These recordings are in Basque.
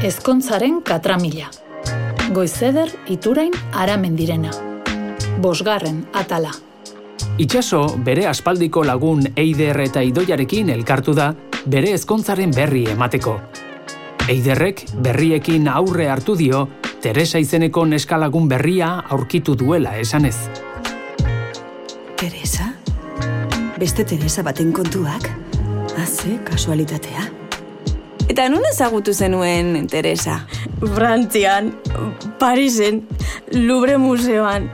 Ezkontzaren katramila. Goizeder iturain aramendirena. Bosgarren atala. Itxaso bere aspaldiko lagun Eider eta Idoiarekin elkartu da bere ezkontzaren berri emateko. Eiderrek berriekin aurre hartu dio Teresa izeneko neskalagun berria aurkitu duela esanez. Teresa? Beste Teresa baten kontuak? Haze, kasualitatea. Eta nun ezagutu zenuen, Teresa? Frantzian, Parisen, Louvre Museoan,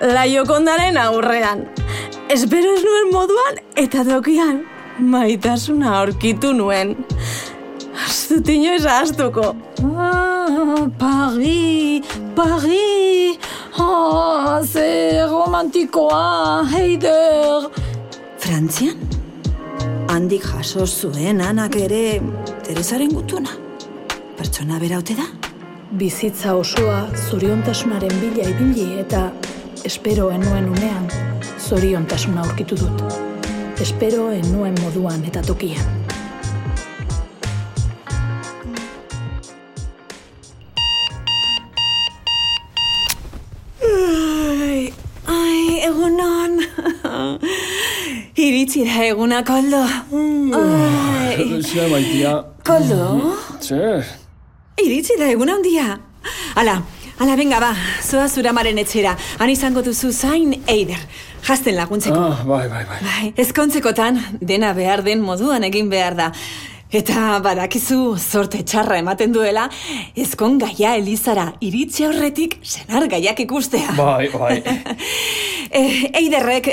La Jokondaren aurrean. Espero ez nuen moduan eta tokian maitasuna aurkitu nuen. Ez dut inoiz ahaztuko. Ah, Paris, Paris, ah, ze romantikoa, heider. Frantzian? Handik jaso zuen anak ere Teresaren gutuna. Pertsona beraute da? Bizitza osoa zoriontasunaren bila ibili eta espero enuen unean zoriontasuna aurkitu dut. Espero enuen moduan eta tokian. Ai, ai, egunon. Iritsi da eguna, koldo. Ai, Ze maitia. koldo? Ze? Iritsi da egun handia. Ala, ala, benga ba, zoa zura maren etxera. Han izango duzu zain eider. Jasten laguntzeko. Ah, bai, bai, bai. Bai, ezkontzekotan dena behar den moduan egin behar da. Eta badakizu zorte txarra ematen duela, ezkon gaia Elizara iritsi aurretik senar gaiak ikustea. Bai, bai. Eh, eiderrek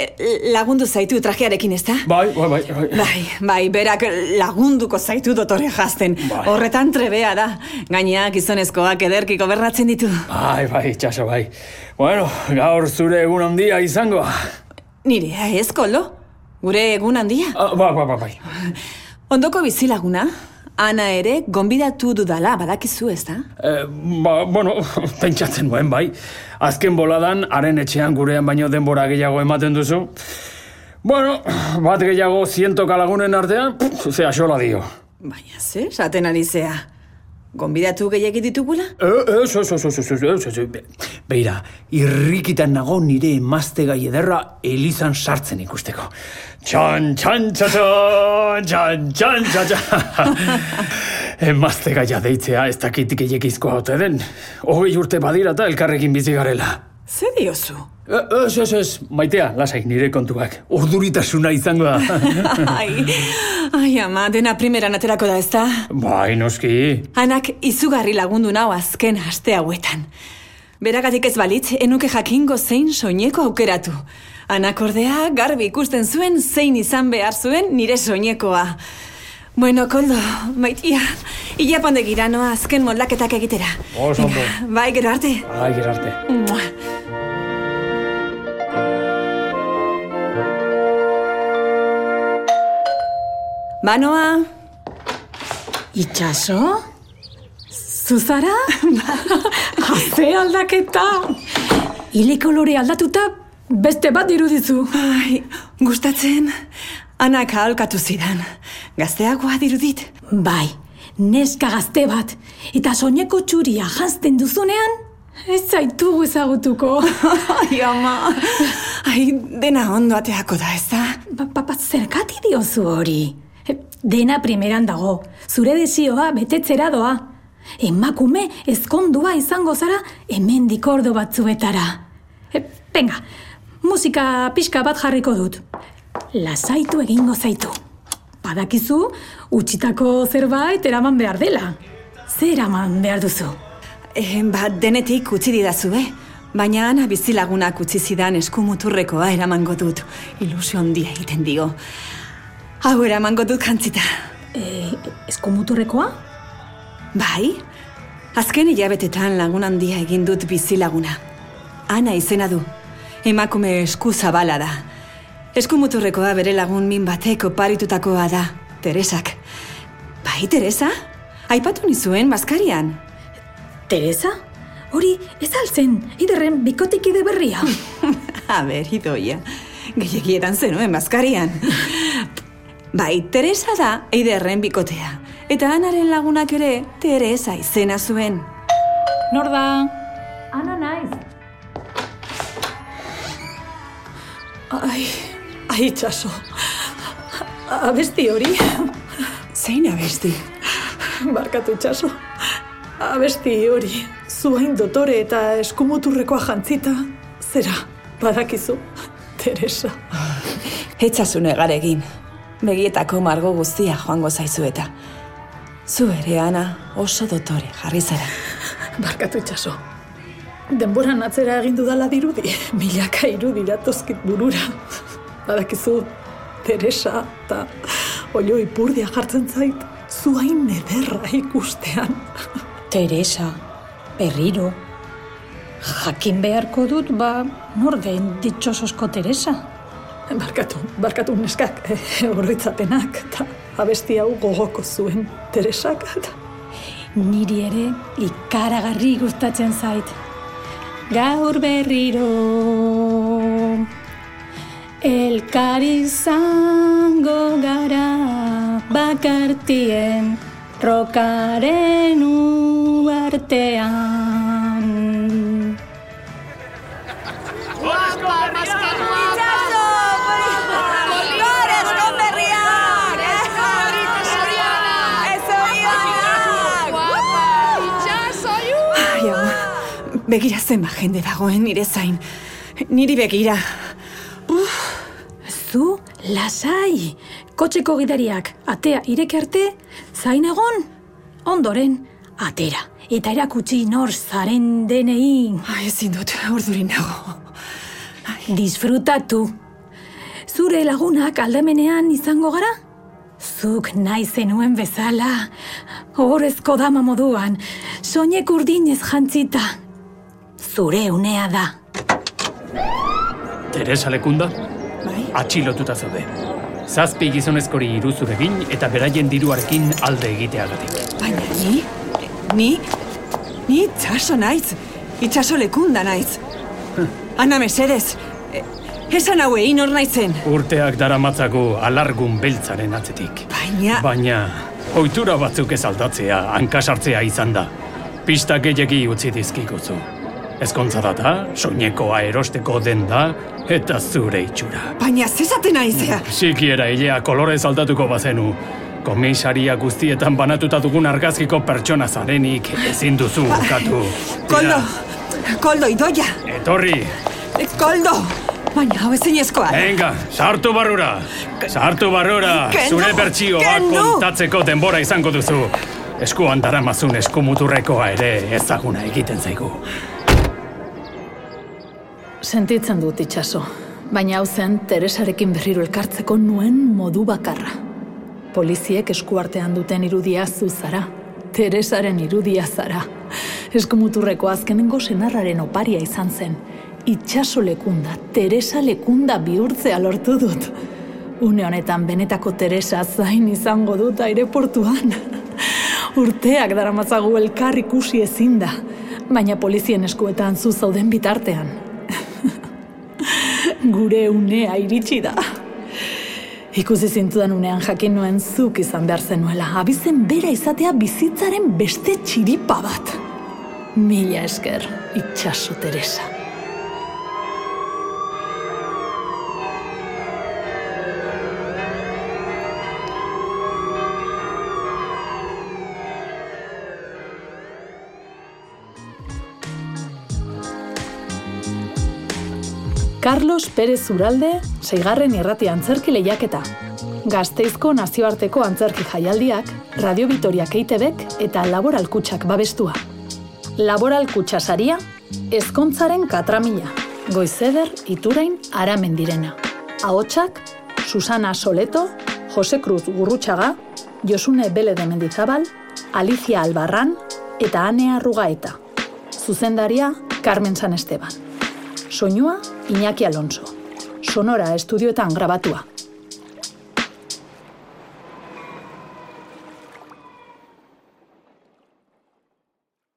lagundu zaitu trajearekin, ezta? Bai, bai, bai, bai. Bai, bai, berak lagunduko zaitu dotore jazten. Bai. Horretan trebea da. Gaina gizonezkoak ederki gobernatzen ditu. Bai, bai, txaso, bai. Bueno, gaur zure egun handia izangoa. Nire, ez koldo? Gure egun handia? Ah, bai, bai, bai, bai. Ondoko bizilaguna, Ana ere gonbidatu dudala badakizu, ez da? Eh, ba, bueno, pentsatzen nuen, bai. Azken boladan, haren etxean gurean baino denbora gehiago ematen duzu. Bueno, bat gehiago zientoka lagunen artean, pff, ze axola dio. Baina ze, saten ari zea. Gonbidatu gehiagit ditugula? Ez, ez, ez, ez, ez, ez. Beira, irrikitan nago nire emazte gai ederra Elizan sartzen ikusteko. Txan, txan, txan, txan, txan, txan. Emazte gaia deitzea ez dakit gehiagizkoa ote den. Hogei urte badira eta elkarrekin bizi garela. Ze diozu? Ez, ez, ez, maitea, lasai nire kontuak. Urduritasuna izango da. ai, ai ama, dena primeran aterako da, ez da? bai, noski. Anak izugarri lagundu nau azken aste hauetan. Beragatik ez balitz, enuke jakingo zein soineko aukeratu. Anak ordea garbi ikusten zuen zein izan behar zuen nire soinekoa. Bueno, koldo, maitia, ilaponde gira noa azken moldaketak egitera. Oso Bai, gero arte. Ai, gerarte. Mua. Banoa, Itxaso? Zuzara? Haze aldaketa! Ile kolore aldatuta beste bat dirudizu. ai, gustatzen, anak aholkatu zidan. Gazteagoa dirudit. Bai, neska gazte bat, eta soineko txuria janzten duzunean, ez zaitugu ezagutuko. Ai, ama, ai, dena ondo ateako da, ez da? Ba, ba, ba, zerkati diozu hori? Dena primeran dago, zure desioa betetzera doa. Emakume ezkondua izango zara hemendik ordo batzuetara. E, Venga, musika pixka bat jarriko dut. Lasaitu egingo zaitu. Badakizu, utxitako zerbait eraman behar dela. Zer eraman behar duzu? Eh, ba, denetik utzi didazu, eh? Baina ana bizilagunak utzi zidan eskumuturrekoa eramango dut. Ilusio handia egiten dio. Hau eramango dut kantzita. E, eskumuturrekoa? Bai, azken hilabetetan lagun handia egin dut bizilaguna. Ana izena du. Emakume esku zabala da. Eskumuturrekoa bere lagun min batek oparitutakoa da. Teresak. Bai, Teresa? Aipatu nizuen Baskarian. Teresa? Hori, ez altzen, iderren bikotikide berria. A ber, idoia. Gehiagietan zenuen Baskarian. Bai, Teresa da eiderren bikotea. Eta anaren lagunak ere Teresa izena zuen. Nor da? Ana naiz. Ai, ai, itxaso. Abesti hori, Zein abesti? barkatu itxaso. Abesti hori, zuain dotore eta eskumuturrekoa jantzita. Zera, badakizu, Teresa. Etzazu negar egin. Begietako margo guztia joango zaizu eta. Zu ere, Ana, oso dotore jarri zara. Barkatu itxaso. Denboran atzera egin dudala dirudi, milaka irudi datozkit burura. Badakizu, Teresa eta olio ipurdia jartzen zait, zuain ederra ikustean. Teresa, berriro. Jakin beharko dut, ba, nor den ditxososko Teresa. Barkatu, barkatu neskak, oroitzapenak, eta abesti hau gogoko zuen Teresak, eta niri ere ikaragarri gustatzen zait. Gaur berriro elkar izango gara bakartien rokaren uartean. Begira zenba jende dagoen nire zain. Niri begira. Zu, lasai, kotxeko gidariak atea ireki arte, zain egon, ondoren, atera. Eta erakutsi nor zaren denei. Ai, ezin dut, urdurin nago. Disfrutatu. Zure lagunak aldamenean izango gara? Zuk nahi zenuen bezala, horrezko dama moduan, soinek urdinez jantzita. Zure unea da. Teresa lekunda, Bai? atxilotuta zaude. Zazpi gizonezkori iruzuregin eta beraien diruarekin alde egiteagatik. Baina ni? Ni? Ni itxaso naiz. Itxaso lekunda naiz. Ana mesedez, e, esan hauei nor naizen. Urteak daramatzagu alargun beltzaren atzetik. Baina... Baina, ohitura batzuk ez aldatzea, hankasartzea izan da. Pista gehiagi utzi dizkiguzu. Ezkontza data, soinekoa erosteko den da, eta zure itxura. Baina zezaten naizea. Sikiera hilea kolorez aldatuko bazenu. Komisaria guztietan banatuta dugun argazkiko pertsona zarenik ezin duzu ukatu. Koldo! Koldo, idoia! Etorri, E, Koldo! Baina hau ezin ezkoa. venga, sartu barrura! Sartu barrura, Kendu, zure bertsioa kontatzeko denbora izango duzu. Eskuan daramazun eskumuturrekoa ere ezaguna egiten zaigu. Sentitzen dut itxaso, baina hau zen Teresarekin berriro elkartzeko nuen modu bakarra. Poliziek eskuartean duten irudia zu zara. Teresaren irudia zara. Eskumuturreko azkenengo senarraren oparia izan zen. Itxaso lekunda, Teresa lekunda bihurtzea lortu dut. Une honetan benetako Teresa zain izango dut aireportuan. Urteak daramatzagu elkar ikusi ezin da, baina polizien eskuetan zu zauden bitartean. Gure unea iritsi da. Ikusi zintudan unean jakin nuen zuk izan behar zenuela. Abizen bera izatea bizitzaren beste txiripa bat. Mila esker, itxaso Teresa. Carlos Pérez Uralde, seigarren irrati antzerki lehiaketa. Gazteizko nazioarteko antzerki jaialdiak, Radio Vitoriak EITBek eta Laboral Kutxak babestua. Laboral Kutxa saria, ezkontzaren katramila, goizeder iturain aramen direna. Ahotsak, Susana Soleto, Jose Cruz Gurrutxaga, Josune Bele de Mendizabal, Alicia Albarran eta Anea Rugaeta. Zuzendaria, Carmen San Esteban. Soinua, Iñaki Alonso. Sonora estudioetan grabatua.